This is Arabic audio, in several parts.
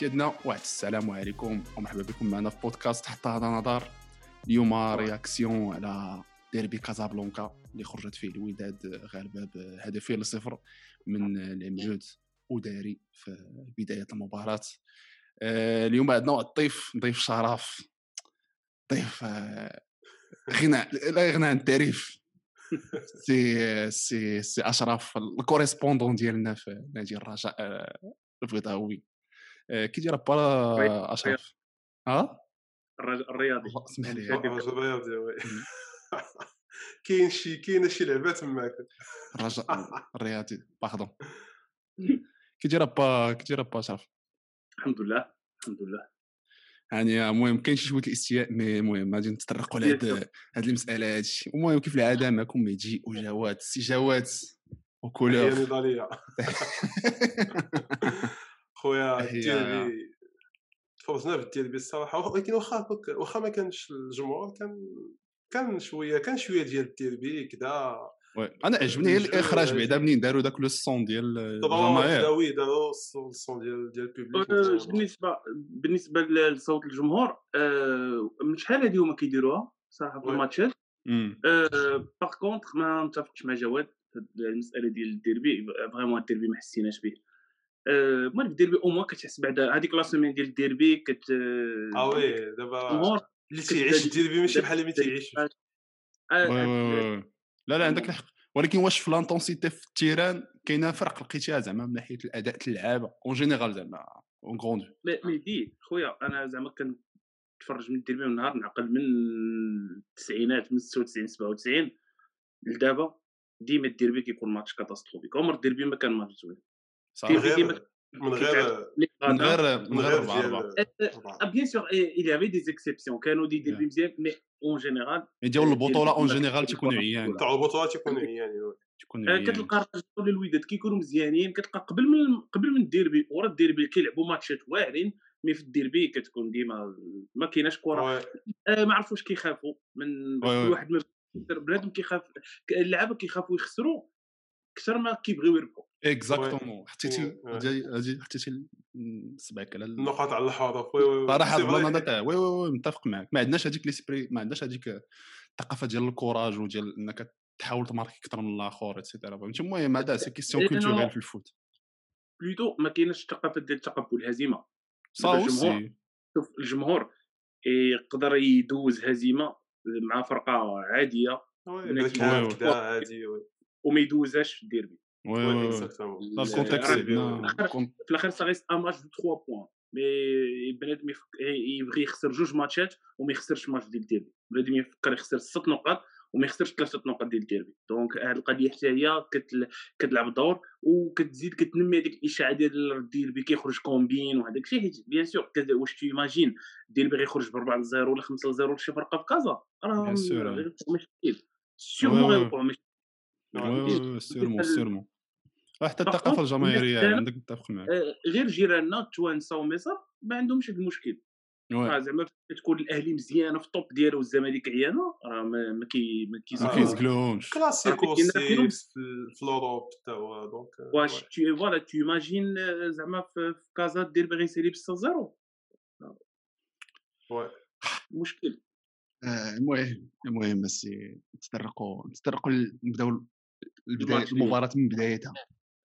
سيدنا واحد السلام عليكم ومرحبا بكم معنا في بودكاست حتى هذا نظر اليوم réaction على ديربي كازابلانكا اللي خرجت فيه الوداد غالبه بهدفين لصفر من العملود وداري في بداية المباراة. آه، اليوم عندنا واحد الضيف ضيف شرف ضيف آه، غنى لا يغنى عن التعريف. سي سي سي أشرف ال correspondant ديالنا في نادي الرجاء آه، البيضاوي. كي داير با أشرف. ها الرياضي. اسمح لي. الرياضي كاين شي كاينة شي لعبة تماك. الرجاء الرياضي. pardon كي داير با كي داير با أشرف. الحمد لله الحمد لله. يعني المهم كاين شي شوية الاستياء mais المهم غادي نتطرقوا لهاد هاد المساله هادشي المهم كيف العادة معكم؟ مهدي وجواد سي جواد وكولور هي نضاليه خويا الديربي تفرجنا في الديربي الصراحة ولكن واخا واخا ما كانش الجمهور كان كان شوية كان شوية ديال التيربي كذا أنا عجبني الإخراج بعدا منين داروا داك le son ديال الجماهير؟ oui داروا ال son ديال ديال ال public أه، بالنسبة بالنسبة لصوت الجمهور أه، من شحال هذه هما كيديروها؟ صراحة في الماتشات. par contre ما متفقش مع جواد المسألة ديال الديربي vraiment الديربي ما حسيناش به المهم الديربي au moins كتحس بعدا. هذيك la semaine ديال الديربي كت آه oui دابا اللي تيعيش الديربي ماشي بحال اللي ما تيعيش. لا لا عندك الحق. ولكن واش في l'intensité في ال terrain كاينة فرق لقيتيها زعما من ناحية الأداء اللعابة en général زعما en grand مهدي خويا أنا زعما كنتفرج من الديربي من نهار نعقل من التسعينات من 96 97 لدابا ديما الديربي كيكون ماتش catastrophique. عمر الديربي ما كان ماتش زوين. صافي من غير من غير من غير 4 4 bien sûr il y avait des exceptions. كانوا des derby مزيان mais en général ديال البطوله en général تيكونوا عيان تاع البطوله تيكونوا عيان تيكونوا كتلقى الوداد كيكونوا مزيانين كتلقى قبل من قبل من الديربي ورا الديربي كيلعبوا ماتشات واعرين mais في الديربي كتكون ديما ما كايناش كرة. ما عرفوش كيخافوا من واحد بنادم كيخاف اللعابة كيخافوا يخسروا أكثر ما كيبغيو يربحوا. exactement حطيتي هادي حطيتي صبعك على النقاط على الحروف صراحة ال plan oui. oui oui متفق معك ما عندناش هذيك l'esprit ما عندناش هذيك الثقافة ديال ال courage وديال إنك تحاول تماركي أكثر من الآخر et cetera فهمتي؟ المهم هذا c'est question culturelle في ال foot. plutôt ما كايناش الثقافة ديال تقبل الهزيمه صا شوف الجمهور يقدر يدوز هزيمة مع فرقة عادية. عادي وما يدوزهاش في الديربي. oui oui ال contexte في الآخر ça reste un match de 3 points mais بنادم يبغي يخسر جوج ماتشات وما يخسرش ماتش ديال الديربي بنادم يفكر يخسر ست نقاط وما يخسرش ثلاثة نقاط ديال الديربي donc هذه القضية حتى هي كتلعب دور وكتزيد كتنمي هذيك الاشاعه ديال الديربي كيخرج combine وهذاك الشيء حيت bien sûr واش t'imagines الديربي غيخرج ب 4 0 ولا 5 0 لشي فرقه في كازا راه مشكل sûrement غيوقعوا sûrement sûrement حتى الثقافة الجماهيريه عندك متفق معك. غير جيراننا التوانسه ومصر ما عندهمش هذا المشكل. زعما تكون الأهلي مزيانه في ال top ديالو والزمالك عيانه راه ما كي ما كيزقلوهمش كلاسيكو في ال Europe حتى هو donc واش t'es voilà tu imagines زعما في كازا دير باغي يسالي ب 6 0 مشكل المهم المهم بس نتطرقوا نتطرقوا نبداو البدايه المباراة من بدايتها.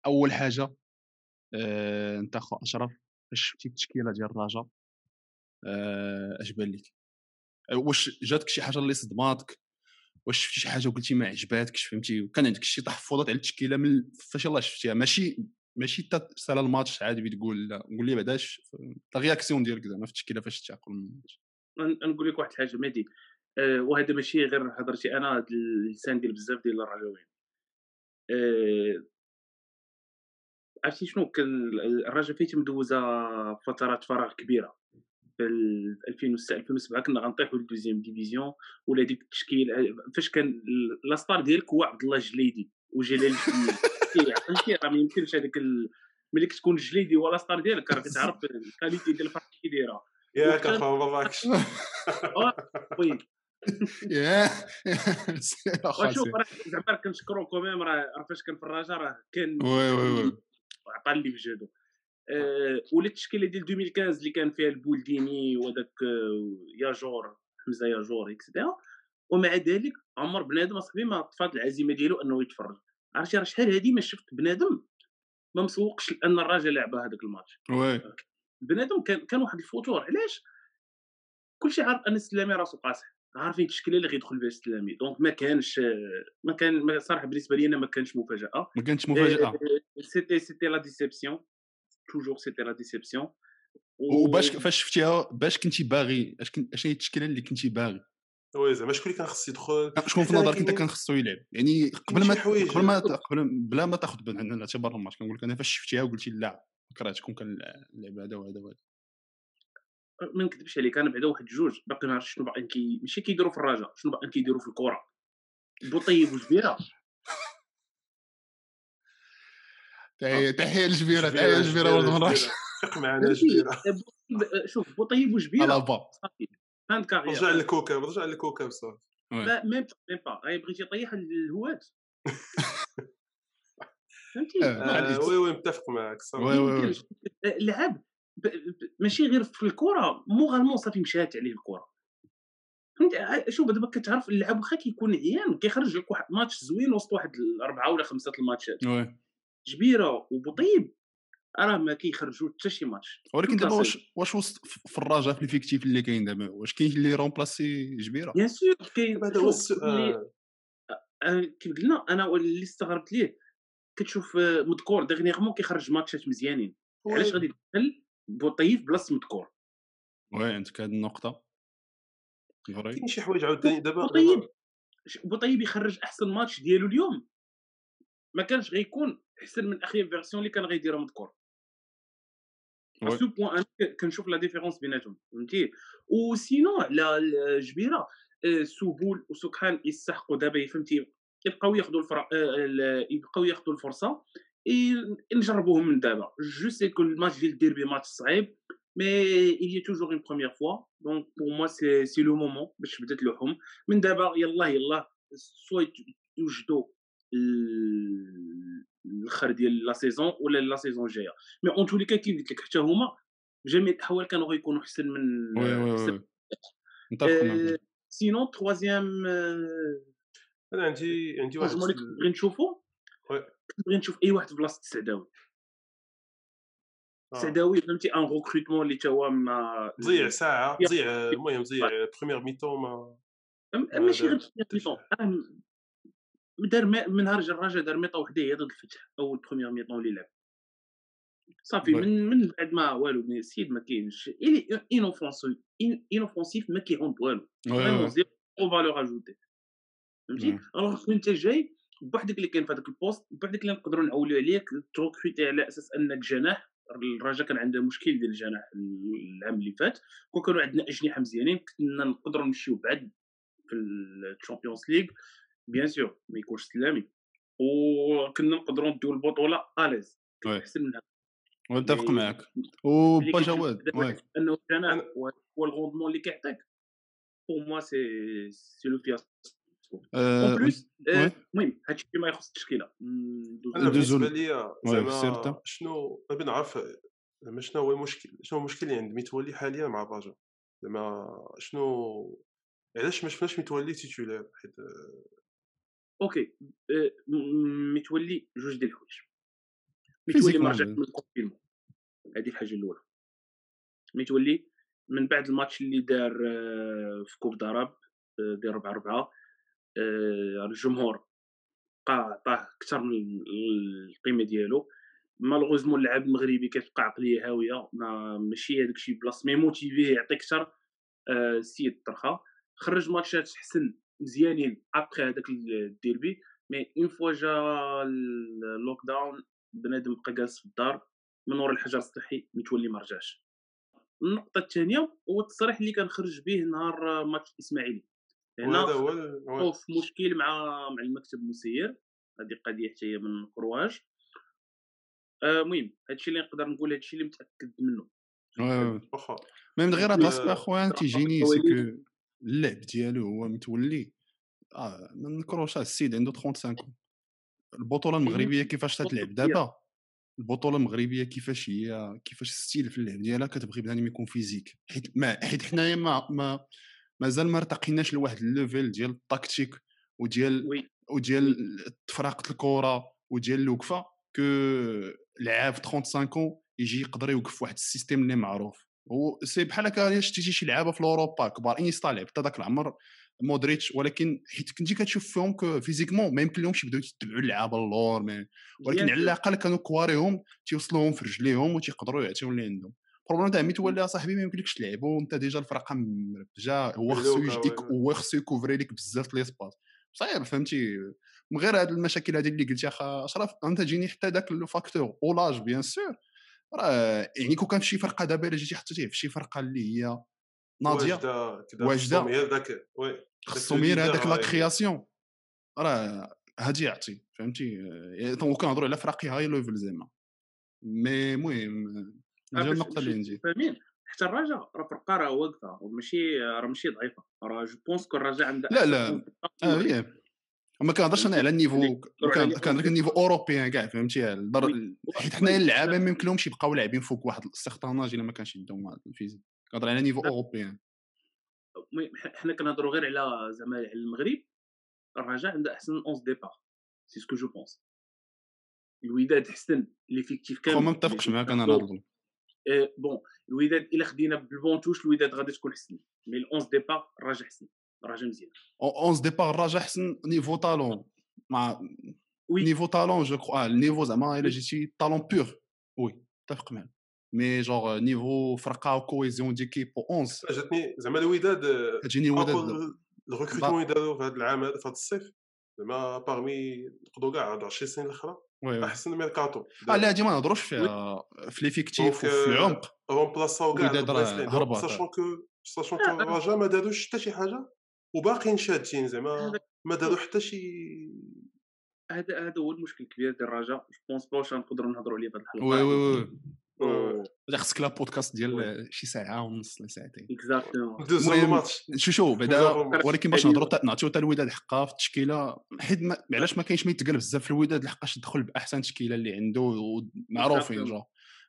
أول حاجة آه، أنت أخو أشرف فاش شفتي التشكيله ديال الرجاء آه، أش بان لك واش جاتك شي حاجة اللي صدماتك؟ واش شفتي شي حاجة وقلتي ما عجباتكش؟ فهمتي؟ وكان عندك شي تحفظات على التشكيلة من فاش يلاه شفتيها؟ ماشي ماشي حتى سالا الماتش عادي تقول قول لي بعداش؟ la réaction ديالك زعما في التشكيلة فاش شفتيها قبل الماتش. نقول لك واحد الحاجة مهدي. أه وهذا ماشي غير هضرتي أنا اللسان ديال بزاف ديال الرجاويين عرفتي شنو؟ كان الرجاء فايت مدوزه فترات فراغ كبيرة. في 2006 2007 كنا غنطيحوا لل deuxième division ولا ديك التشكيل فاش كان la star ديالك هو عبد الله الجليدي وجلال عرفتي راه ما يمكنش هذاك ملي كتكون الجليدي هو la star ديالك راه كتعرف ال qualité ديال الفرق كي دايرة. ياك اخا ما راكش oui. ياه. شوف زعما كنشكرو quand même راه فاش كان في الرجاء راه كان oui oui oui. عطى اللي في جهدو آه، ولا التشكيلة ديال 2015 اللي كان فيها البولديني وهذاك آه، ياجور حمزة ياجور et cetera ومع ذلك عمر بنادم أصاحبي ما طفات العزيمة ديالو أنه يتفرج. عرفتي راه شحال هادي ما شفت بنادم ما مسوقش لأن الراجل لعب هذاك الماتش. oui. بنادم كان كان واحد الفتور. علاش؟ كلشي عارف أن السلامي راسو قاصح. عارفين التشكيله اللي غيدخل فيها السلامي. donc ما كانش ما كان ما- صراحة بالنسبة لي أنا ما كانش مفاجأة. ما كانتش مفاجأة. c'était c'était la déception toujours c'était la déception وباش فاش شفتيها باش كنتي باغي اش هي التشكيلة اللي كنتي باغي؟ وي زعما شكون اللي كان خص يدخل؟ شكون في نظرك انت كان خصو يلعب. يعني قبل ما قبل ما قبل بلا ما تاخذ بعين الاعتبار الماتش كنقول لك أنا فاش شفتيها وقلتي لا كرهت شكون كان اللعب هذا وهذا وهذا. ما نكذبش عليك أنا بعدا واحد جوج باقي ما عرفتش شنو باقيين كي ماشي كيديروا في الرجاء شنو باقيين كيديروا في الكره بوطيب وجبيره تحيه تحية الجبيره تحية الجبيره ولد مراش فيق معنا جبيرة؟ شوف بوطيب وجبيره فهمت كارير رجع للكوكب رجع للكوكب صافي. لا ميم ميم با. بغيتي طيح الهوات فهمتي؟ آه،. آه، وي وي متفق معك صافي. وي وي وي. ماشي غير في الكرة موغالمون صافي مشات عليه الكرة. فهمتي ع- شوف دابا كتعرف اللعب واخا كيكون عيان كيخرج لك واحد ماتش زوين وسط واحد الأربعة ولا خمسة الماتشات. جبيرة وبوطيب راه ما كيخرجوا حتى شي ماتش. ولكن دابا. واش واش وسط في الرجاء في ال effectif اللي كاين دابا واش كاين اللي remplacer جبيرة؟ bien sûr كاين هذا هو آه، كيف قلنا أنا اللي استغربت ليه كتشوف آه، مذكور dernièrement كيخرج ماتشات مزيانين. علاش غادي تدخل بوطيب بلاصه مذكور. oui عندك هذه النقطه vrai كاين شي حوايج عاوتاني دابا بوطيب بوطيب يخرج أحسن ماتش ديالو اليوم. ما كانش غيكون أحسن من أخير version اللي كان غيديرها مذكور. ce point أنا كنشوف la différence بيناتهم فهمتي؟ و sinon على الجبيرة آه، سبول وسكحان يستحقوا دابا فهمتي؟ يبقاو ياخذوا الفر... آه، يبقاو ياخذوا الفرصة. ي- نجربوهم من دابا je sais que الماتش ديال الديربي ماتش صعيب mais il y a toujours une première fois. Donc pour moi c'est c'est le moment. باش بدات لهم من دابا يلا يلا سوا يت- يوجدوا ال- الآخر ديال la saison ولا la saison الجايه mais en tous les cas كيف قلت لك حتى هما بجميع الاحوال كانوا غيكونوا احسن من oui oui أحسن. oui نتفق معك sinon troisième أنا عندي عندي واحد changement اللي بغي نشوفو oui. بغي نشوف أي واحد في بلاصة السعداوي آه. السعداوي فهمتي un recrutement اللي تا هو ما تضيع ساعة تضيع المهم تضيع première mi-temps ما ماشي غير دار- في mi-temps راه م- دار من نهار جا الرجاء دار mi-temps وحده هي ضد الفتح أول première mi-temps اللي لعب صافي. من من بعد ما والو السيد ما كاينش inoffensif inoffensif ما كيعون بوالو oui vraiment oui zéro valeur ajoutée فهمتي. alors انت جاي بوحدك اللي كاين في هذاك ال poste بوحدك اللي نقدروا نعولوا عليك ت recruté على أساس أنك جناح الرجاء كان عنده مشكل ديال الجناح العام اللي فات كون كانوا عندنا أجنحة مزيانين كنا نقدروا نمشيو بعد في ال Champions League bien sûr ما يكونش سلامي. وكنا نقدروا نديو البطوله à l'aise. احسن من هذا ونتفق مي- معك وبا جواد أنه الجناح هو ال rendement اللي كيعطيك. pour moi c'est c'est le fiasco en plus. المهم هادشي ما يخص التشكيله ندوزو زعما. شنو نبي نعرف زعما شنو هو المشكل شنو هو المشكل اللي عند متولي حاليا مع الرجاء زعما شنو علاش ما شفناش متولي titulaire حيت OK متولي جوج ديال الحوايج متولي ما رجعش. من ال confinement هذه الحاجة الاولى متولي من بعد الماتش اللي دار في coupe آه، ديال 4 4 الجمهور بقى عطاه أكثر من ال- القيمة ديالو. malheureusement اللاعب المغربي كتبقى عقلية هاوية ما ماشي هذاك الشيء بلاص ما ي motiver يعطي أكثر آه، السيد طرخة. خرج ماتشات حسن مزيانين ابخي هذاك الديربي mais une fois جا ال lockdown بنادم بقى جالس في الدار من ورا الحجر الصحي متولي ما رجعش. النقطة الثانية هو التصريح اللي كان خرج به نهار آه، ماتش الاسماعيلي هنا وي. بقاو في مشكل مع مع المكتب المسير هذه قضية حتى هي من كرواج. آه، المهم هادشي اللي نقدر نقول هادشي اللي متأكد منه. واخا. ميم دغيا هاد آه، لاسبي اخويا تيجيني سي الحوالي. كو اللعب ديالو هو متولي آه ما نكروش آه، السيد عنده 35 البطولة المغربية كيفاش تتلعب؟ دابا البطولة المغربية كيفاش هي كيفاش الستيل في اللعب ديالها كتبغي بنادم يكون فيزيك؟ حيت ما حيت حنايا ما ما مازال ما ارتقيناش لواحد ال level ديال التكتيك وديال oui وديال تفرقة الكرة وديال الوقفة que لعاب 35 كون يجي يقدر يوقف واحد ال système اللي معروف. هو سي بحال هكا شتيتي شي لعابة في اوروبا كبار انيستا لعب حتى ذاك العمر مودريتش ولكن حيت كنتي كتشوف فيهم que physiquement ما يمكن لهمش يبداو يتبعوا اللعابة اللور ولكن على الأقل كانوا كواريهم تيوصلوهم في رجليهم وتيقدروا يعطيو اللي عندهم. ال problème تاع متولي اصاحبي ما يمكنلكش تلعبوا وانت déjà الفرقه مربجه هو خصو يجيك هو خصو ي couvrir لك بزاف les espaces صعيب فهمتي من غير هاد المشاكل هذه اللي قلتي اخا اشرف انت جيني حتى داك ال facteur و l'âge bien sûr راه يعني كون كان في شي فرقه دابا الا جيتي حطيتيه في شي فرقه اللي هي ناضيه واجده خصهم غير هذاك لا création راه هادي يعطي فهمتي donc كنهضروا على فراقي high level زعما mais المهم النقطة اللي فاهمين؟ حتى الرجاء راه فرقه راه واقفه وماشي راه ماشي ضعيفة. راه je pense que الرجاء عندها لا لا. آه هي. ما كنهضرش أنا على ال niveau كنهضر ال niveau européen كاع فهمتي؟ حيت حنايا اللعابه ما يمكنلهمش يبقاو لاعبين فوق واحد ال certain âge إلا ما كانش عندهم ال physique. كنهضر على niveau européen حنا كنهضروا غير على زعما على المغرب. الرجاء عنده أحسن 11 départ c'est ce que je pense الوداد حسن l'effectif كامل. ما متفقش معاك أنا نهضر bon الوداد الا خدينا بال banc de touche الوداد غادي تكون حسن mais ال 11 départ الرجاء حسن الرجاء مزيان 11 départ الرجاء حسن niveau talent مع niveau talent je crois ال niveau زعما الا جيتي talent pur oui اتفق معاك mais genre niveau فرقه cohésion d'équipe 11 جاتني زعما الوداد تجيني وداد ال recrutement اللي داروا في هذا العام في هذا الصيف زعما parmi نقدروا كاع هاد 20 سنه الاخرى أحسن ميركاتو. آه لا هادي ما نهضروش فيها في l'effectif وفي العمق. remplacer او كاع البلايص sachant que sachant que الرجاء ما داروش حتى شي حاجة وباقيين شادين زعما ما داروا حتى شي هذا هذا هو المشكل الكبير ديال الرجاء. je pense pas واش نقدروا نهضروا عليه في هذه الحلقة. oui oui oui. خصك le podcast ديال شي ساعة ونص لساعتين exactement دوزو الماتش شو شو بعدا ولكن باش نهضروا نعطيو حتى الوداد حقها في التشكيلة حيت علاش ما كاينش ما يتقال بزاف في الوداد لحقاش دخل بأحسن تشكيلة اللي عنده معروفين جو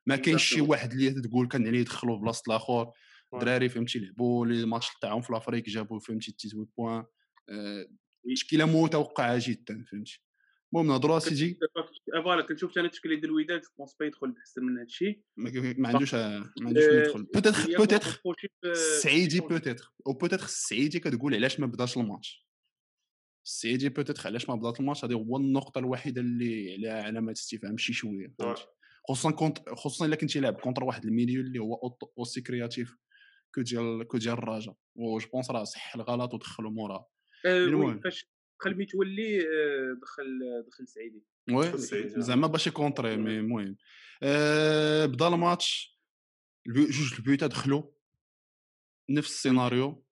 ما كاينش شي واحد اللي تقول كان عليه يدخلوا بلاصة الآخر الدراري فهمتي لعبوا les matchs تاعهم في l'Afrique جابوا فهمتي 18 points تشكيلة متوقعة جدا فهمتي. المهم نهضروا سيدي فوالا كنشوف أنا التشكيله ديال الوداد جو بونس با يدخل احسن من هذا الشيء. ما عندوش ما عندوش ما يدخل. بوتيتر بوتيتر السعيدي بوتيتر أو بوتيتر السعيدي كتقول علاش ما بداش الماتش. السعيدي بوتيتر علاش ما بدات الماتش. هذه هو النقطة الوحيدة اللي عليها علامة استفهام شي شوية خصوصا كونت خصوصا إلا كنتي لاعب كونتر واحد الميليو اللي هو أوسي كرياتيف كو ديال كو ديال الرجاء و جو بونس راه صح الغلط ودخلوا موراه المهم. فاش دخل متولي دخل دخل سعيدي oui زعما باش يكونتري mais المهم. أه بدأ الماتش جوج البيوتا دخلوا نفس السيناريو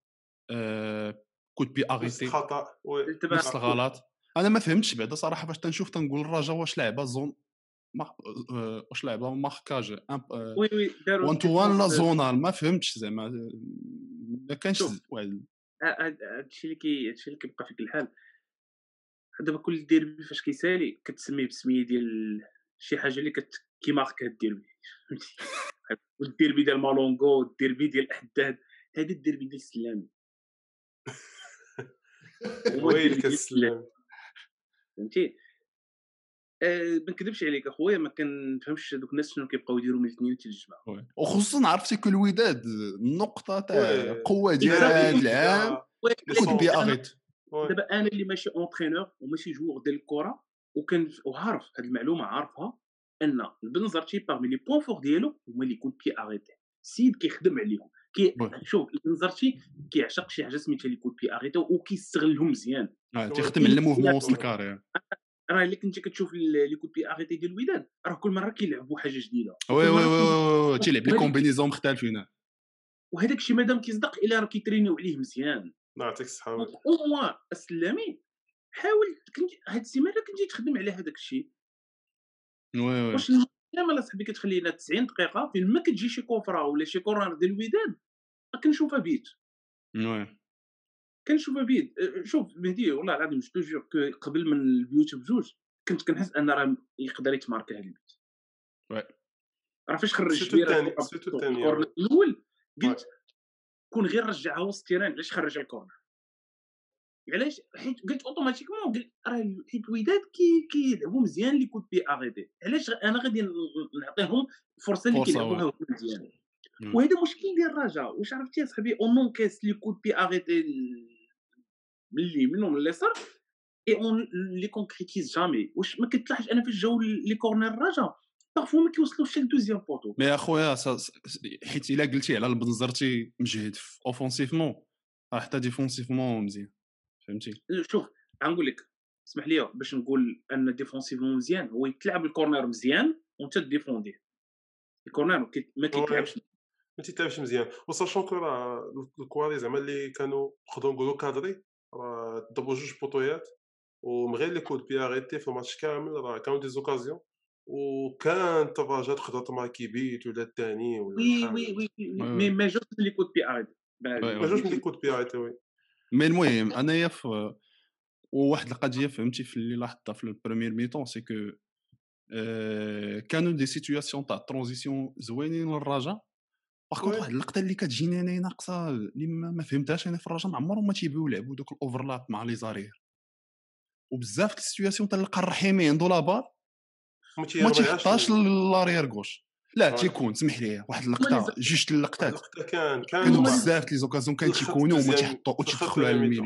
أه coups de pied arrêtés خطا نفس الغلط. أنا ما فهمتش بعدا صراحة فاش تنشوف تنقول الرجاء واش لعبة zone واش لعبة marquage oui oui داروا 1 to 1 la zonale. ما فهمتش زعما ما كانش هادشي اللي كي هادشي اللي كيبقى فيك الحال. دابا كل ديربي فاش كيسالي كتسميه بسميه ديال شي حاجة اللي كت كيمارك هاد الديربي. فهمتي الديربي ديال مالونغو الديربي ديال الاحداد هادي الديربي ديال السلام ويلك السلام فهمتي؟ أه ما نكذبش عليك اخويا ما كنفهمش دوك الناس شنو كيبقاو يديروا من الاثنين حتى الجمعه وخصوصا عرفتي كل وداد النقطة تاع القوه ديال هذا العام كنت دابا أنا اللي ماشي اونترينور وماشي جوور ديال الكرة وكان وعارف هذه المعلومة عارفها أن البنزرتي باغمي لي بوان فور ديالو هما اللي كود بي اغيتي السيد كيخدم عليهم. كي شوف البنزرتي كيعشق شي حاجة سميتها لي كود بي اغيتي وكيستغلهم مزيان. تيخدم على موفمون وسط الكارير. راه اللي كنتي كتشوف لي كود بي اغيتي ديال الوداد راه كل مرة كيلعبوا حاجة جديدة. وي وي وي تيلعب لي كومبينيزون مختلفين. وهذاك الشيء مادام كيصدق إلا راه كيترينيو عليه مزيان. يعطيك الصحة. أو موا السلامي حاول كنتي هاد السيمانة كنتي تخدم على هذاك الشيء. وي وي. واش زعما صاحبي كتخلي لنا 90 دقيقة فين ما كتجي شي كوفرة ولا شي كورنر ديال الوداد كنشوفها بيت وي. كنشوفها بيد. شوف مهدي والله العظيم جو جور قبل من البيوت بجوج كنت كنحس أن راه يقدر يتماركا هذا البيت. وي. راه فاش خرج سيرتو جبيره الثاني سيرتو الثاني. الأول قلت كون غير رجعها وسط التيران علاش خرج الكورنر؟ علاش؟ حيت قلت اوتوماتيكمون قلت راه حيت الوداد كي كيلعبوا مزيان لي كود بي علاش أنا غادي نعطيهم فرصة اللي كيلعبوها مزيان. وهذا مشكل ديال الرجاء واش عرفتي اصاحبي اون نونكاس لي كود بي من اليمين ومن اليسار اي اون لي كونكريتيز جامي واش ما كتلاحظش أنا فاش جاو لي كورنر الرجاء بارفو ما كيوصلوش للدوزيام بوطو. مي اخويا حيت إلا قلتي على البنزرتي مجهد اوفونسيفمون راه حتى ديفونسيفمون مزيان فهمتي؟ شوف غنقول لك اسمح لي باش نقول أن ديفونسيفمون مزيان هو يتلعب الكورنر مزيان وأنت ديفونديه الكورنر ما كيتلعبش. ما تيتلعبش مزيان. وساشون كو راه الكواري زعما اللي كانوا نقدروا نقولوا كادري راه ضربوا جوج بوطويات ومن غير les coups de pied arrêtés في الماتش كامل راه كانوا des occasions. وكان الرجاء تقدر تماركي بيت ولا الثاني ولا oui. oui oui mais ما جوش les coups de pied oui، ما جوج من les coups de pied arrêtés oui. مي المهم أنايا في وواحد القضية فهمتي في اللي لاحظتها في ال première mi-temps c'est que كانوا des situations تاع transition زوينين للرجاء. bah oui. واحد اللقطة اللي كتجيني أنايا ناقصة اللي ما فهمتهاش أنا في الرجاء ما عمرهم ما تيبغيو يلعبوا دوك ال overlap مع les arrières وبزاف د السيتوياسيون تلقى الرحيمي عنده لا بال ما تيرميهاش تيحطهاش للاريير غوش. لا آه. تيكون سمح لي واحد اللقطة جوج اللقطات. كان كانوا بزاف لي زوكازيون كان تيكونوا وما تيحطوا وتيدخلوا على الميليو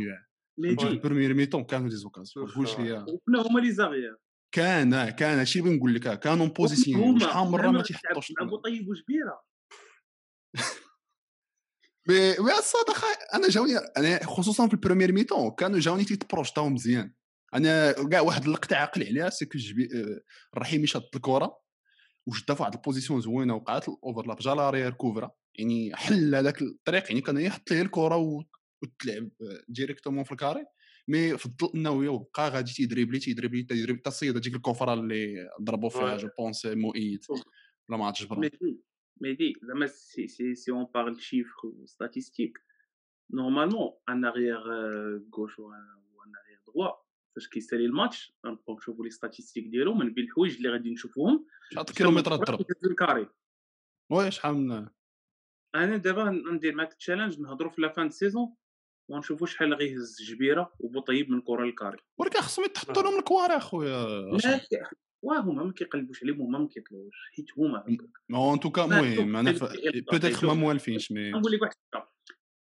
لي وي. في البريمير ميتون كانوا دي زوكازيون. ما تقولش واخا. لي وكنا هما لي زاغيير كان آه، كان هادشي اللي بنقول لك آه، كانوا بوزيسيون شحال مرة ما تيحطوش مع بوطيب وجبيرة. مي مي الصراحه أنا جاوني أنا خصوصا في البريمير ميتون كانوا جاوني تيتبروجتاو مزيان. أنا كاع واحد اللقطه عاقل عليها سي كو جبي آه، الرحيمي شاد الكره وشدها في واحد البوزيسيون زوينة وقعت الاوفرلاب جا لاريير كوفرا يعني حل هذاك الطريق يعني كان يحط ليه الكره وتلعب ديريكتومون في الكاري مي فضل انه هو بقى غادي تيدريبلي تيدريبلي تيدريبلي حتى صيد هذيك الكفره اللي ضربوا فيها. جو بونس مؤيد ولا ما عرفتش برا مهدي زعما si si si on parle chiffres statistiques normalement un arrière gauche و un arrière droit فاش كيسالي الماتش غنبقاو نشوفوا les statistiques ديالو من بين الحوايج اللي غادي نشوفوهم شحال كيلومترات ضرب الكاري oui شحال من أنا دابا ندير معاك challenge نهضروا في la fin saison ونشوفوا شحال غيهز جبيره وبوطيب من كره للكاري ولكن خصهم يتحطوا لهم الكواري اخويا لا واه هما ما كيقلبوش عليهم هما ما كيطلعوش حيت هما هكاك en tout cas المهم أنا peut-être ما. موالفينش mais نقول لك واحد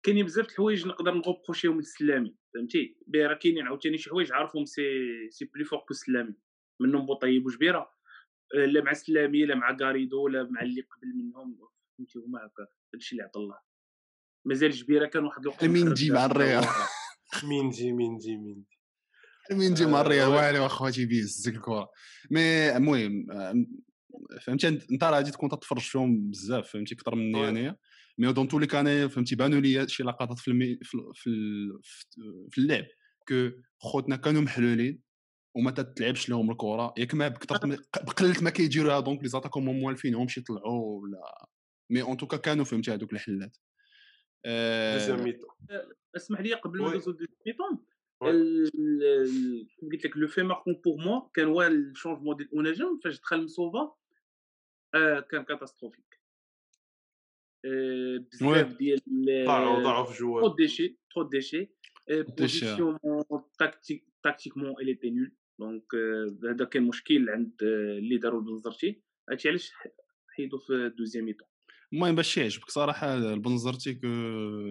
كاينين بزاف د الحوايج نقدر ن reprocher يهم للسلامي فهمتي؟ بي راه كاينين عاوتاني شي حوايج عارفهم c'est c'est plus fort que السلامي منهم بوطيب وجبيرة آه، لا مع سلامي لا مع كاريدو لا مع اللي قبل منهم فهمتي؟ هما هكا هادشي اللي عطا الله. مازال جبيرة كان واحد الوقت مندي مع الريال. ميندي ميندي ميندي من نجي مع آه، الريال. واعر واخا تيبيز ديك الكره مي المهم آه، فهمتي؟ أنت أنت راه غادي تكون تتفرج فيهم بزاف فهمتي؟ أكثر مني. انايا مي دون تو لي كان فهمتي بانوا لي شي لقطات في المي في في, ال- في- في اللعب كو خوتنا كانوا محلولين وما تتلعبش لهم الكره ياك ما بكثرت ما- بقلت ما كيديروها دونك لي زاتاكون هما موالفينهمش يطلعوا ولا مي اون توكا كانوا فهمتي هذوك الحلات اسمح لي قبل ما. ندوزو ال- كيف قلت لك le fait marquant pour moi كان هو ال changement ديال اوناجم فاش دخل مسوفا آه كان catastrophique آه بزاف ديال ضاعوا ضاعوا في جوال déchets. Euh, déchets, position tactique, tactiquement, elle était nulle. Donc euh, هذا كان مشكل عند آه، اللي داروا البنزرتي. هادشي علاش حيدوا في ال deuxième mi-temps المهم باش يعجبك صراحة البنزرتي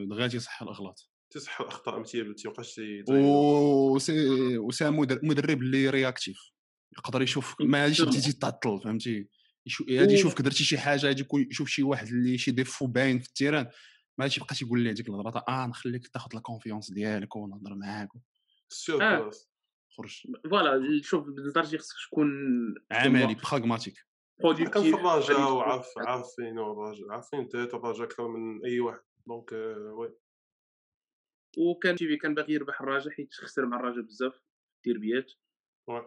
دغيا تيصح الأغلاط. تصح الأخطاء تي- تي- وسي وسي مدر- مدرب اللي réactif يقدر يشوف ما غاديش Exactement. تجي تعطل فهمتي؟ غادي يشوفك درتي شي حاجة غادي يكون يشوف شي واحد اللي شي défaut باين في ال terrain ما غاديش يبقى تيقول ليه ديك الهضرة آه نخليك تاخذ la confiance ديالك ونهضر معاك سير آه. بلاص خرج. voilà شوف البنزرتي خصك تكون عملي pragmatique كان في الرجاء وعارف عارفين الرجاء عارفين تيت الرجاء أكثر من أي واحد. donc oui وكان تيفي كان باغي يربح الرجاء حيت خسر مع الرجاء بزاف oui.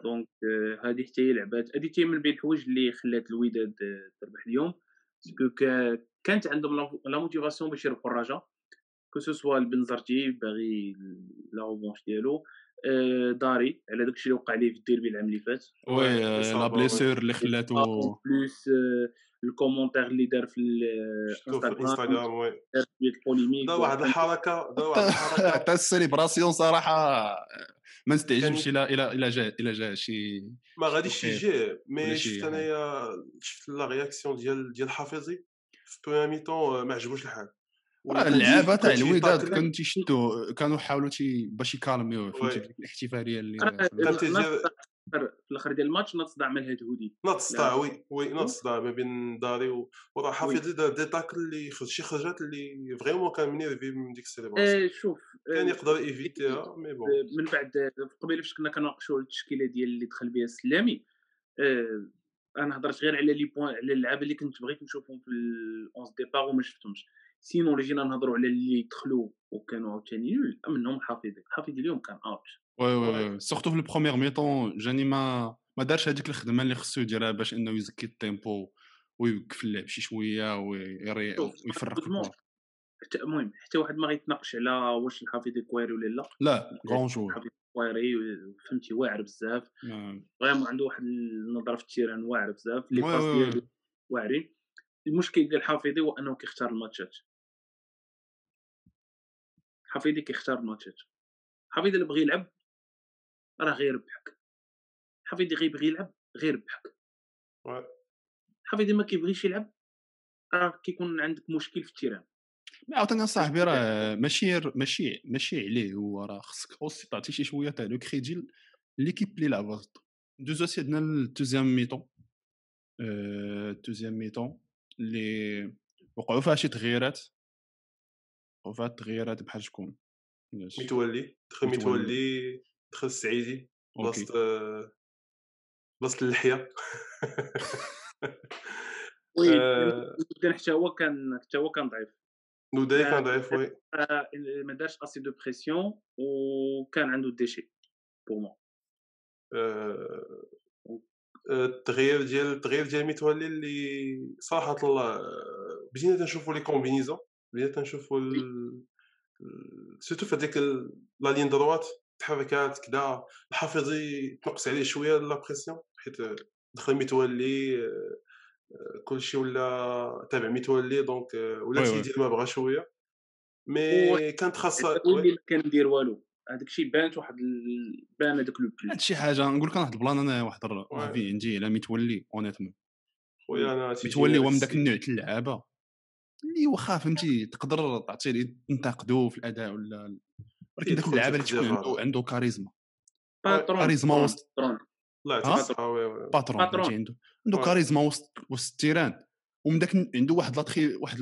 donc آه، هذه حتى هي لعبات. هذه حتى هي من بين الحوايج اللي خلات الوداد آه، تربح اليوم. parce que كا- كانت عندهم la- la motivation باش يربحوا الرجاء que ce soit البنزرتي باغي la revanche ديالو آه، داري على داك الشيء اللي وقع ليه في الديربي العام اللي فات. oui آه، la blessure اللي خلاتو plus آه، ال commentaire اللي دار في الانستغرام oui. دار شوية ال polémique دا واحد الحركة دا واحد الحركة. حتى ال célébration صراحة ما نستعجبش إلى إلى إلى جا إلى جا شي ما غاديش. يجي mais شفت. انايا شفت la réaction ديال ديال حافظي في première mi-temps ما عجبوش الحال راه اللعابة تاع الوداد. كانوا تيشدوا كانوا حاولوا باش ي calmer وه فهمتي الاحتفاليه اللي ناض في الأخر ديال الماتش ناض صداع من الهدهودي ناض صداع لا. oui oui ناض صداع ما بين داري وراه حافظي دار des tacles اللي شي خرجات اللي vraiment كان م énervé من ديك ال célébration. آه، شوف آه، كان يقدر éviter ها mais bon. من بعد قبيلة فاش كنا كناقشوا التشكيله ديال اللي دخل بها السلامي آه، أنا هضرت غير على les points على اللعابة اللي كنت بغيت نشوفهم في ال onze départ وما شفتهمش. sinon اللي جينا نهضروا على اللي دخلوا وكانوا عاوتاني nul منهم حافظي حافظي اليوم كان out oui oui surtout في ال première mi-temps جاني ما ما دارش هذيك الخدمة اللي خصو يديرها باش إنه يزكي ال tempo ويوقف اللعب شي شوية ويفرق حتى المهم حتى واحد ما غيتناقش على واش الحافظي كويري ولا لا. لا grand joueur كويري فهمتي واعر بزاف. ما- vraiment عنده واحد النظرة في ال terrain واعر بزاف les passes. ديالو واعرين. المشكل ديال حافظي هو أنه كيختار الماتشات. حافظي كيختار الماتشات حافظي اللي بغى يلعب راه غير يربحك حافظي غيبغي يلعب غير يربحك وي. حفيدي ما كيبغيش يلعب راه كيكون عندك مشكل في ال terrain. ما عاوتاني صاحبي راه ماشي ماشي ماشي عليه هو راه خصك aussi تعطي شي شوية تاع le crédit l'équipe اللي لعبت دوزو سيدنا الدوزيام ميطون الدوزيام ميطون اللي وقعوا فيها شي تغييرات. وقعوا فيها تغييرات بحال شكون؟ متولي دخل متولي. دخل السعيدي بلاصه آه، بلاصه اللحية وي آه. جدا حتى هو كان حتى هو كان ضعيف نوداي آه، كان ضعيف وي آه، ما دارش اسي دو بريسيون وكان عنده ديشي pour moi آه، آه، التغيير ديال التغيير ديال متولي اللي صراحة الله آه، بدينا تنشوفوا les combinaisons بدينا تنشوفوا ال- surtout في هذيك ال- la ligne droite تحركات كدا الحافظي تنقص عليه شوية la pression حيت دخل متولي آه، كلشي ولا تابع متولي donc آه، ولا. تيدير ما بغا شوية. مي كانت خاصه واللي كان ندير والو؟ هذاك الشيء بانت واحد بان هذاك لو بلي هادشي حاجة نقول لك أنا واحد البلان أنا واحد. رافي عندي على متولي اونيتمون خويا أنا متولي هو من داك النوع تاع اللعابه اللي واخا فهمتي تقدر تعطي ليه تنتقدو في الأداء ولا ولكن داك يدخل اللعابه اللي تكون عنده. عنده كاريزما باترون كاريزما وسط باترون. باترون عنده عنده. كاريزما وسط وسط التيران ومن داك عنده واحد l'attri واحد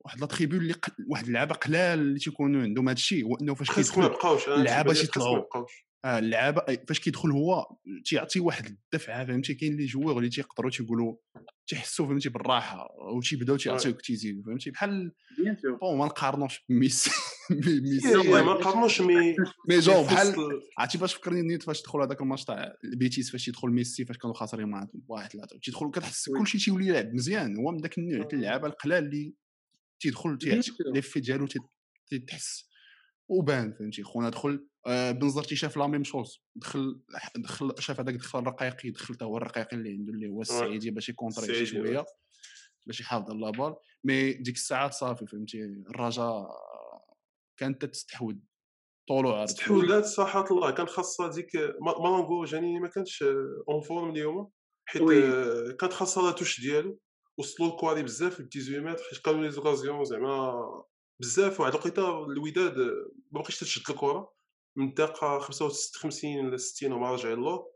واحد l'attribut اللي. واحد اللعابه قلال اللي تيكونوا عندهم هذا الشيء هو انه فاش خاصك ما كيدخل يبقاوش أنا اللعابة تيبان لي خاصك ما تيطلعوا. آه اللعابة أي- فاش كيدخل هو تيعطي واحد الدفعة فهمتي؟ كاين les joueurs اللي تيقدروا تيقولوا تيحسوا فهمتي؟ بالراحة وتيبداو تيعطيوك تيزيدوا فهمتي؟ بحال bon ما نقارنوش بميسي ميسي لا، هي oui. ما نقارنوش mais mais je fais بحال عرفتي باش فكرني نيت فاش دخلوا هذاك الماتش تاع البيتيس فاش يدخل ميسي فاش كانوا خاسرين مع واحد ثلاثة تيدخل كتحس. كلشي تيولي يلعب مزيان. هو من ذاك النوع تاع اللعابة القلال اللي تيدخل تيعطي sûr. ليفي ديالو تيتحس وبان فهمتي خونا دخل آه بنزرتي شاف لا ميم شوز دخل دخل شاف هذاك دخل الرقيقي دخل تا هو الرقيقي اللي عنده اللي هو السعيدي باش يكونتري شي. شوية باش يحافظ على لابال مي ديك الساعات صافي فهمتي الرجاء كانت تستحوذ طول وعرض استحوذات صراحة الله كان خاصها ديك ما- مالونغو جاني ما كانش اون فورم اليوم حيت وي. آه، كانت خاصها لا توش ديالو وصلوا الكواري بزاف في 18 متر حيت كانوا les occasions زعما بزاف واحد الوقيته الوداد ما بقيتش تشد الكرة. من الدقيقه 55 ل 60 وما رجع اللور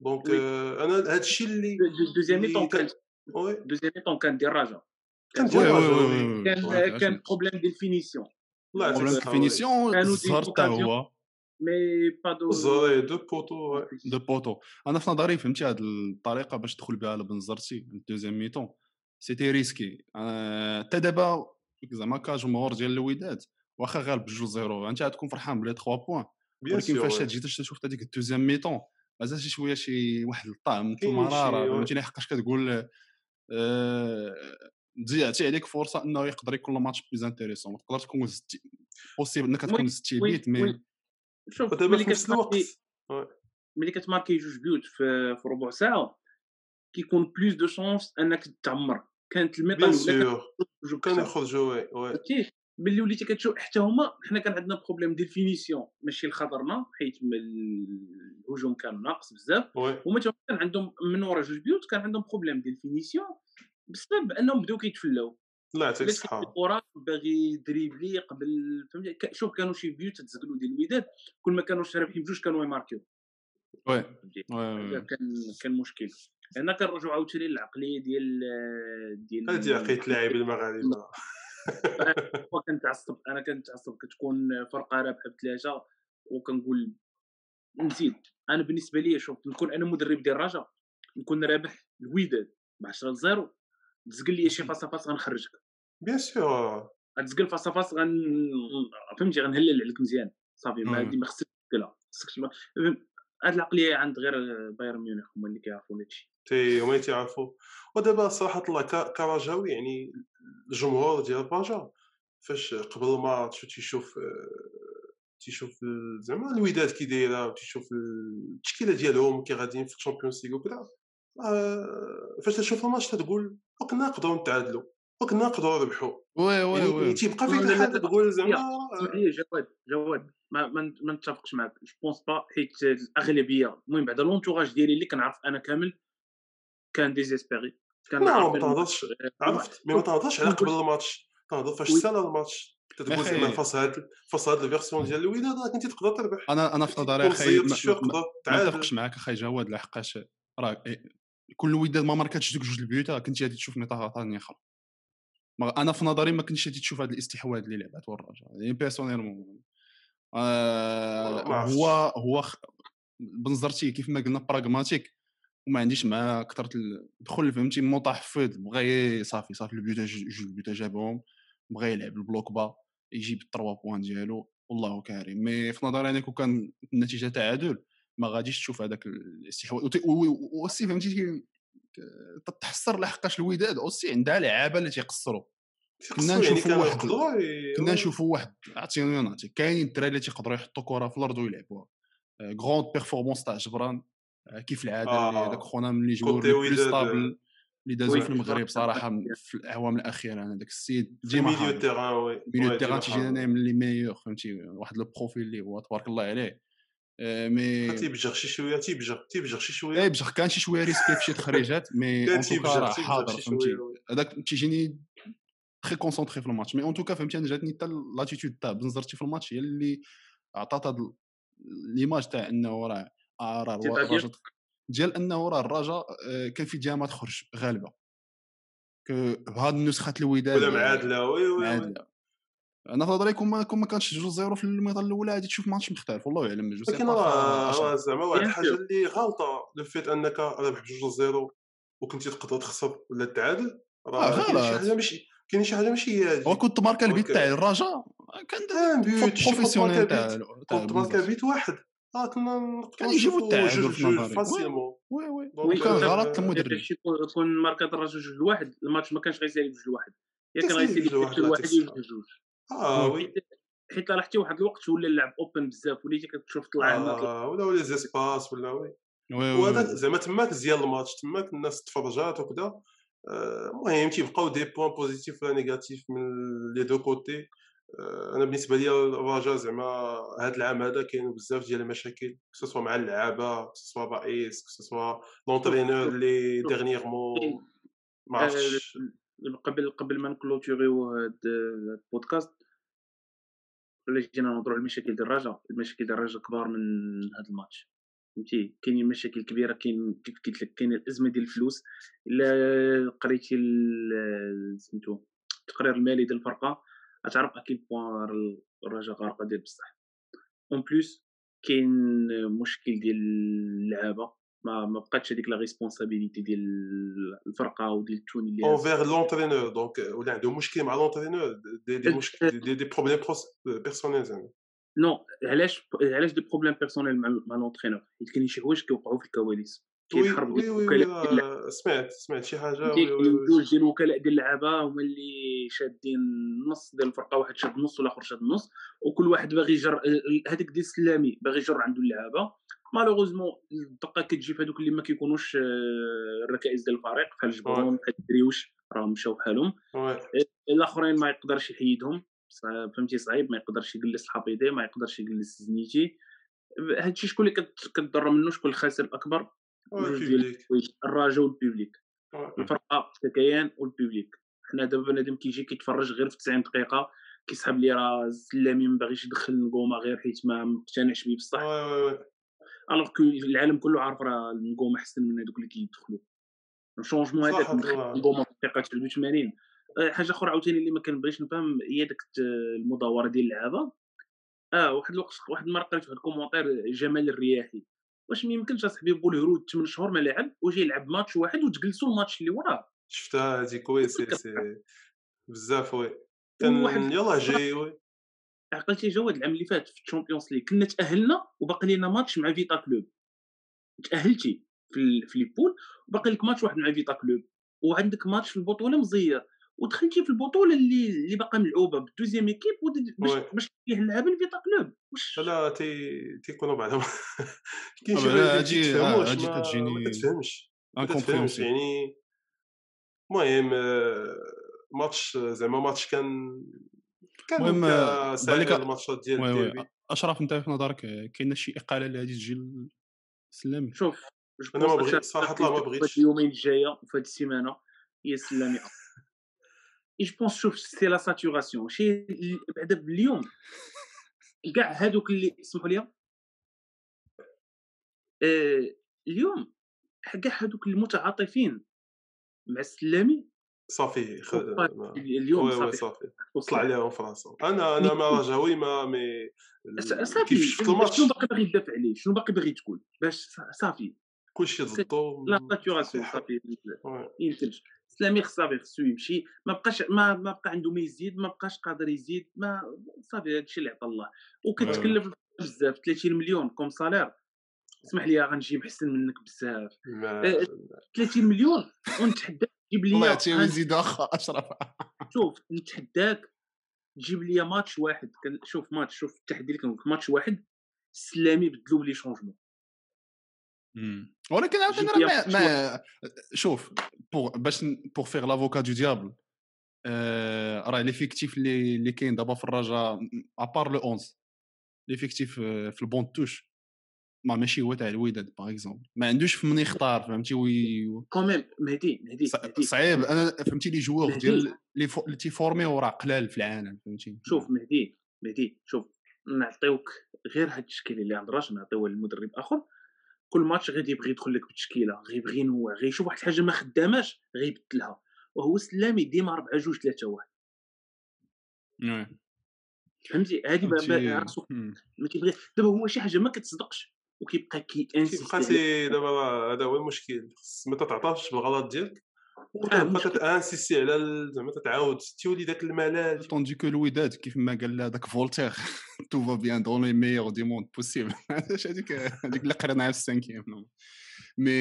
donc oui. آه، أنا هذا الشيء اللي deuxième mi-temps كان deuxième mi-temps كان ديال الرجاء كان oui ديال oui الرجاء، oui. oui. oui كان problème ديال finition الله problème الصحة، oui. ال finition كانوا دي الزهر حتى occasions. هو. mais pas de الزهر deux poteaux. deux poteaux. أنا في نظري فهمتي هذه الطريقة باش تدخل بها على بنزرتي ال deuxième mi-temps. c'était risqué حتى دابا زعما كجمهور ديال الوداد واخا غالب بجوج زيرو انت غتكون فرحان ب les 3 points. ولكن فاش. تجي تشوف هذيك ال deuxième mi-temps مازال شي شوية شي واحد الطعم كاين المراره فهمتيني؟ حقاش كتقول آه، عطي عليك فرصة إنه يقدر يكون الماتش plus intéressant تقدر تكون زدتي. possible إنك تكون زدتي بيت mais oui. شوف ملي في نفس الوقت. كتماركي ملي كتماركي جوج بيوت في, في ربع ساعة كيكون plus de chance إنك تعمر كانت الميطا كانوا يخرجوا oui oui. ملي وليتي كتشوف حتى هما حنا كان عندنا problème ديال finition ماشي لخطرنا حيت الهجوم كان ناقص بزاف. هما كان عندهم من ورا جوج بيوت كان عندهم problème ديال finition بسبب انهم بداو كيتفلاو. الله يعطيك الصحه الكره باغي دريبلي قبل فهمتي؟ شوف كانوا شي بيوت تزقلوا ديال الوداد كل ما كانوا رابحين بجوج كانوا يماركيو. وي كان كان مشكل. هنا كنرجعوا عاوتاني للعقلية ديال ديال هادي عقيده اللاعبين المغاربة. كنتعصب أنا كنتعصب كتكون فرقة رابحه بثلاثه وكنقول نزيد. أنا بالنسبة لي شوف نكون أنا مدرب ديال الرجاء نكون رابح الوداد ب 10 0 تزقل لي شي face face غنخرجك. bien sûr غتزقل face face غن فهمتي غنهلل عليك مزيان. صافي ما. عندي ما خصك تزقلها خصك هاد العقلية عند غير بايرن ميونخ هما اللي كيعرفوا هادشي تي هما تيعرفوا. ودابا صراحة الله كرجاوي يعني الجمهور ديال الرجاء فاش قبل الماتش تيشوف تيشوف زعما الوداد كي دايرة وتيشوف التشكيلة ديالهم كي غاديين في ال Champions League وكذا فاش تشوف الماتش تقول وكنا نقدروا نتعادلوا وكنا نقدروا نربحوا oui oui يعني oui. تيبقى لا، فيك لا، لا، الحال لا. تقول زعما اسمح لي جواد جواد ما ما ما نتفقش معك je pense pas حيت الأغلبية المهم بعد l'entourage ديالي اللي كنعرف أنا كامل كان désespéré كان ما تهضرش. عرفت؟ mais ما تهضرش على قبل الماتش. تهضر فاش. سال الماتش. تتقول أخي. زعما face هاد face هاد ال version ديال الوداد راه كنتي تقدر تربح. أنا أنا في نظري أخي ما- نتفقش معاك أخي جواد لحقاش راه إيه، كل وداد ما ماركاتش دوك جوج البيوت راه كنتي غادي تشوف نطاق ثاني آخر. أنا في نظري ما كنتش غادي تشوف هذا الاستحواذ اللي لعبته الرجاء يعني personnellement آه. هو هو خ- بنظرتي كيف ما قلنا pragmatique وما عنديش معاه كثره ال- دخل فهمتي متحفظ بغى صافي صافي البيوت جوج البيوت جابهم بغى يلعب ال bloc bas يجيب ال trois points ديالو والله كريم mais في نظري أنا كون كان النتيجه تعادل ما غاديش تشوف هذاك الاستحواذ وسي فهمتي تتحسر لحقاش الوداد aussi عندها لعابة اللي تيقصروا كنا يعني نشوفوا واحد- كنا نشوفوا واحد عطيني نعطيك كاينين الدراري اللي تيقدروا يحطوا كرة في الأرض ويلعبوها. grande performance تاع جبران. آه، كيف العادة آه. اللي هذاك خونا من les joueurs côté le plus stables اللي دازوا oui. في المغرب صراحة في الأعوام الأخيرة. أنا داك السيد ديما milieu terrain oui. milieu terrain ديما تيجينا من les meilleurs فهمتي؟ واحد le profil اللي هو تبارك الله عليه. آه، mais تيبجغ شي شوية تيبجغ تيبجغ شي اي شوية بصح كان شي شوية risqué في شي تخريجات mais en tout cas تيبجغ راه تيبجغ حاضر فهمتي. هذاك تيجيني très concentré في الماتش mais en tout cas فهمتي أنا جاتني حتى l'attitude تاع بنظرتي في الماتش هي اللي عطات هاد ال- l'image تاع انه راه راه ديال انه راه الرجاء آه، كان في ديما تخرج غالبه كو بهاد النسخه الوداد ولا معادله وي وي وي معادله أنا في نظري كون ما كون ما كانش جوج زيرو في الميطه الأولى غادي تشوف ماتش مختلف والله يعلم جو سي ولكن راه زعما واحد الحاجة. اللي غلطة لو فيت أنك رابح بجوج زيرو وكنتي تقدر تخسر ولا تعادل آه، راه كاين شي. حاجة ماشي كاين شي حاجة ماشي هي هو كنت ماركا البيت. تاع الرجاء كان بروفيسيونيل تاع كنت ماركا بنزرتي. بيت واحد آه كنا نقدروا كان يجيبوا نشوفوا التعادل في نظري. فاسيلمون oui oui وكان كان غلط المدرب شي كون ماركات الرجاء جوج لواحد الماتش ما كانش غيسالي بجوج لواحد يا كان غيسالي بجوج لواحد، بجوج آه oui حيت- راه حتى واحد الوقت ولا اللعب open بزاف وليتي كتشوف طلع آه ولا ولا espaces ولا oui. oui وهذاك oui. زعما تماك زيان الماتش تماك الناس تفرجات وكذا آه، المهم تيبقاو des points positifs ولا négatifs من les deux côtés. آه، أنا بالنسبة لي الرجاء زعما هذا العام هذا كاين بزاف ديال المشاكل سواء مع اللعابة سواء الرئيس سواء لونترينور اللي. ديرنييرمون ما عرفتش. آه، قبل قبل ما نكلوتيغيو هاد البودكاست ولا جينا نهضروا على المشاكل ديال الرجاء المشاكل ديال الرجاء كبار من هذا الماتش. فهمتي؟ كاينين مشاكل كبيرة كاين كيف قلت لك كاين الأزمة ديال الفلوس إلا قريتي سميتو التقرير المالي ديال الفرقة غتعرف أكيد بوان الرجاء غارقة ديال بصح. اون بليس كاين مشكل ديال اللعابة. ما ما بقاتش هذيك لا ريسبونسابيلتي ديال الفرقة وديال التوني اللي اونفير لونترينور دونك ولا عنده مشكل مع لونترينور دي دي مشكل دي, دي بروبليم بيرسونيل زعما نو علاش علاش دي بروبليم بيرسونيل مع لونترينور حيت كاينين شي حوايج كيوقعوا في الكواليس وي, الوكلاء سمعت سمعت شي حاجة كاين جوج ديال الوكلاء ديال اللعابه هما اللي شادين النص ديال الفرقة واحد شاد النص والآخر شاد النص. وكل واحد باغي يجر هذاك ديال السلامي باغي يجر عنده اللعابه مالوغوزمون الدقه كتجي في هذوك اللي ما كيكونوش آه، الركائز ديال الفريق بحال جبرون بحال الدريوش راهم مشاو بحالهم. وي الآخرين ما يقدرش يحيدهم. فهمتي صعيب ما يقدرش يجلس الحفيظي ما يقدرش يجلس زنيتي. هادشي شكون اللي كت- كتضر منه شكون الخاسر الأكبر؟ الرجاء والبيبليك. الفرقة ككيان والبيبليك حنا دابا بنادم كيجي كيتفرج غير في 90 دقيقة كيسحب لي راه السلامي ما باغيش يدخل نقومة غير حيت ما مقتنعش بيه بصح. الوغ كو العالم كله عارف راه النقومه أحسن من هذوك اللي كيدخلوا. الشونجمون هذاك آه. في الدقيقه 89 آه، حاجة أخرى عاوتاني اللي ما كنبغيش نفهم هي ديك الت- المداورة ديال اللعابة. أه واحد الوقت واحد المرة قريت واحد الكومونتير جمال الرياحي. واش ما يمكنش أصاحبي بولهرود 8 شهور ما لعب وجي يلعب ماتش واحد وتجلسوا الماتش اللي وراه. شفتها هذيك وي سي سي بزاف وي. كان يلاه جاي وي. عقلتي جواد العام اللي فات في الشامبيونز ليغ كنا تأهلنا وباقي لنا ماتش مع فيتا كلوب. تأهلتي في ال- في ليبول وباقي لك ماتش واحد مع فيتا كلوب. وعندك ماتش في البطولة مزير. ودخلتي في البطولة اللي اللي باقا ملعوبة بالدوزيام إيكيب ود- باش. باش فيه اللعابه لفيتا كلوب. واش لا تي تيكونوا بعضهم كاين شي تفهموش هادي ما كتجيني ما انكومبريهنسيبل يعني المهم ماتش زعما ماتش كان المهم آه، بالك الماتشات ديال وي وي الديربي. أشرف أنت في نظرك كاينة شي إقالة اللي غادي تجي للسلامي شوف أنا ما بونس بغيت صراحة لا ما في بغيتش. اليومين الجاية وفي هاد السيمانة هي السلامي. اي جو بونس شوف سي لا ساتوراسيون شي بعدا اليوم كاع هادوك اللي اسمحوا لي. آه اليوم كاع هادوك المتعاطفين مع السلامي صافي خ... اليوم وي صافي. صافي. وصل عليهم راسهم أنا أنا ما رجاوي ما مي صافي. كيف شفت الماتش؟ شنو باقي باغي يدافع عليه؟ شنو باقي باغي تقول؟ باش صافي. كلشي ضدو لا ساتوراسيون. صافي. يمكنش سلامي صافي خصو يمشي. ما بقاش ما, ما بقى عنده ما يزيد ما بقاش قادر يزيد. ما صافي هادشي اللي عطى الله. وكتكلف بزاف 30 مليون كوم سالير. اسمح لي غنجي محسن منك بزاف. ما آه، 30 مليون؟ ونتحداك تجيب الله لي يعطيه ويزيد واخا أشرف. شوف نتحداك تجيب لي ماتش واحد. شوف ماتش شوف التحدي اللي كنقول ماتش واحد سلامي بدلو بلي شونجمون. ولكن عاوتاني جيب لي راه ما, شوف باش بوغ فيغ لافوكا دو ديابل آه راه ليفيكتيف اللي اللي كاين دابا في الرجاء ابار لو 11 ليفيكتيف في البون توش ما ماشي هو تاع الوداد باغ اكزومبل ما عندوش في من يختار فهمتي؟ وي كوميم مهدي مهدي صعيب. أنا فهمتي لي جوور. ديال فو- اللي تيفورميو راه قلال في العالم فهمتي؟ شوف مهدي مهدي شوف نعطيوك غير هاد التشكيله اللي عند راش نعطيوها لمدرب آخر. كل ماتش غادي يبغي يدخل لك بالتشكيله غيبغي ينوع غيشوف واحد الحاجة ما خداماش غيبدلها وهو سلامي ديما 4 2 3 1 وي. فهمتي؟ هادي ما- راسو. ما كيبغي دابا هو شي حاجة ما كتصدقش. وكيبقى كي كيبقى تي دابا هذا هو المشكل ما تتعطاش بالغلط ديالك آه، وتبقى مشكل. تانسيستي على زعما تتعاود تولي داك الملل طوندي كو الوداد كيف ما قال هذاك فولتير. تو فا بيان دون لي ميور دي موند بوسيبل هذيك هذيك اللي قريناها في السانكيام مي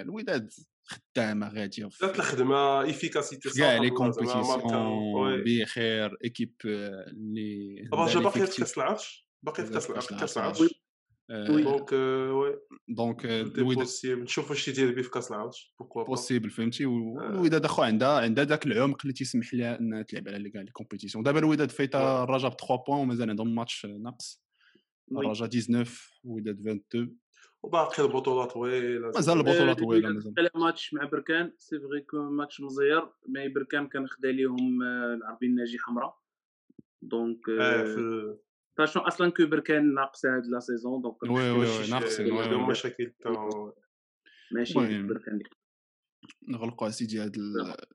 الوداد خدامة غادية في ذات الخدمه إيفيكاسيتي كاع لي كومبيتيسيون بخير ايكيب اللي الرجاء عندها باقي في. كاس العرش؟ باقي في كاس العرش. وي. دونك دونك بوسيبل نشوف واش تيدير بيه في كاس با بوسيبل فهمتي. والوداد اخو عندها عندها ذاك العمق اللي تيسمح لها انها تلعب على كاع لي كومبيتيسيون دابا الوداد فايته الرجاء ب 3 بوان ومازال عندهم ماتش ناقص. الرجاء 19 وداد 22 وباقي البطولات طويله مازال البطوله طويله مازال ماتش مع بركان سي كو ماتش مزير مي بركان كان خدا ليهم العربي الناجي حمراء دونك آه، في ساشون أصلا كو بركان ناقصه هاد لا سيزون دونك وي وي ناقصين وي عندهم وي. مشاكل ماشي المهم. بركان نغلقوا اسيدي هاد لا.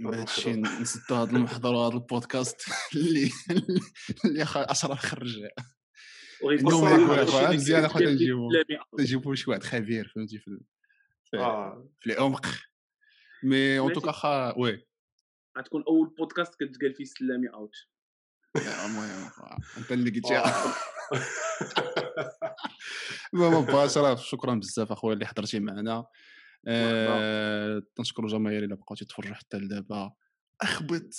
مع هاد المحضر. نسدوا هاد المحضر وهاد البودكاست اللي اللي اشرف خرج عندهم الصراحة هيك هادشي واحد اللي مزيان أخويا نجيبو نجيبو شي واحد خبير فهمتي في ال- في- العمق mais en tout cas oui غتكون أول بودكاست كتقال فيه سلامي out انت اللي قلتيها المهم مباشره شكرا بزاف أخويا اللي حضرتي معنا. آه، تنشكروا الجماهير اللي بقاو تتفرجوا حتى لدابا. أخبط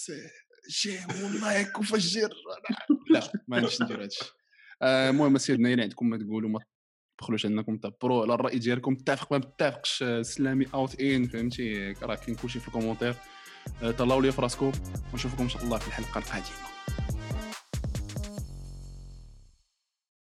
j'aime و like وفجر لا ما عنديش ندير هادشي. آه، المهم سيدنا إلى عندكم ما تقولوا ما تبخلوش انكم تعبروا على الرأي ديالكم. متفق ما متفقش. سلامي out ان فهمتي؟ راه كاين كلشي في ال commentaire. تهلاو لي في راسكم ونشوفكم إن شاء الله في الحلقة القادمة.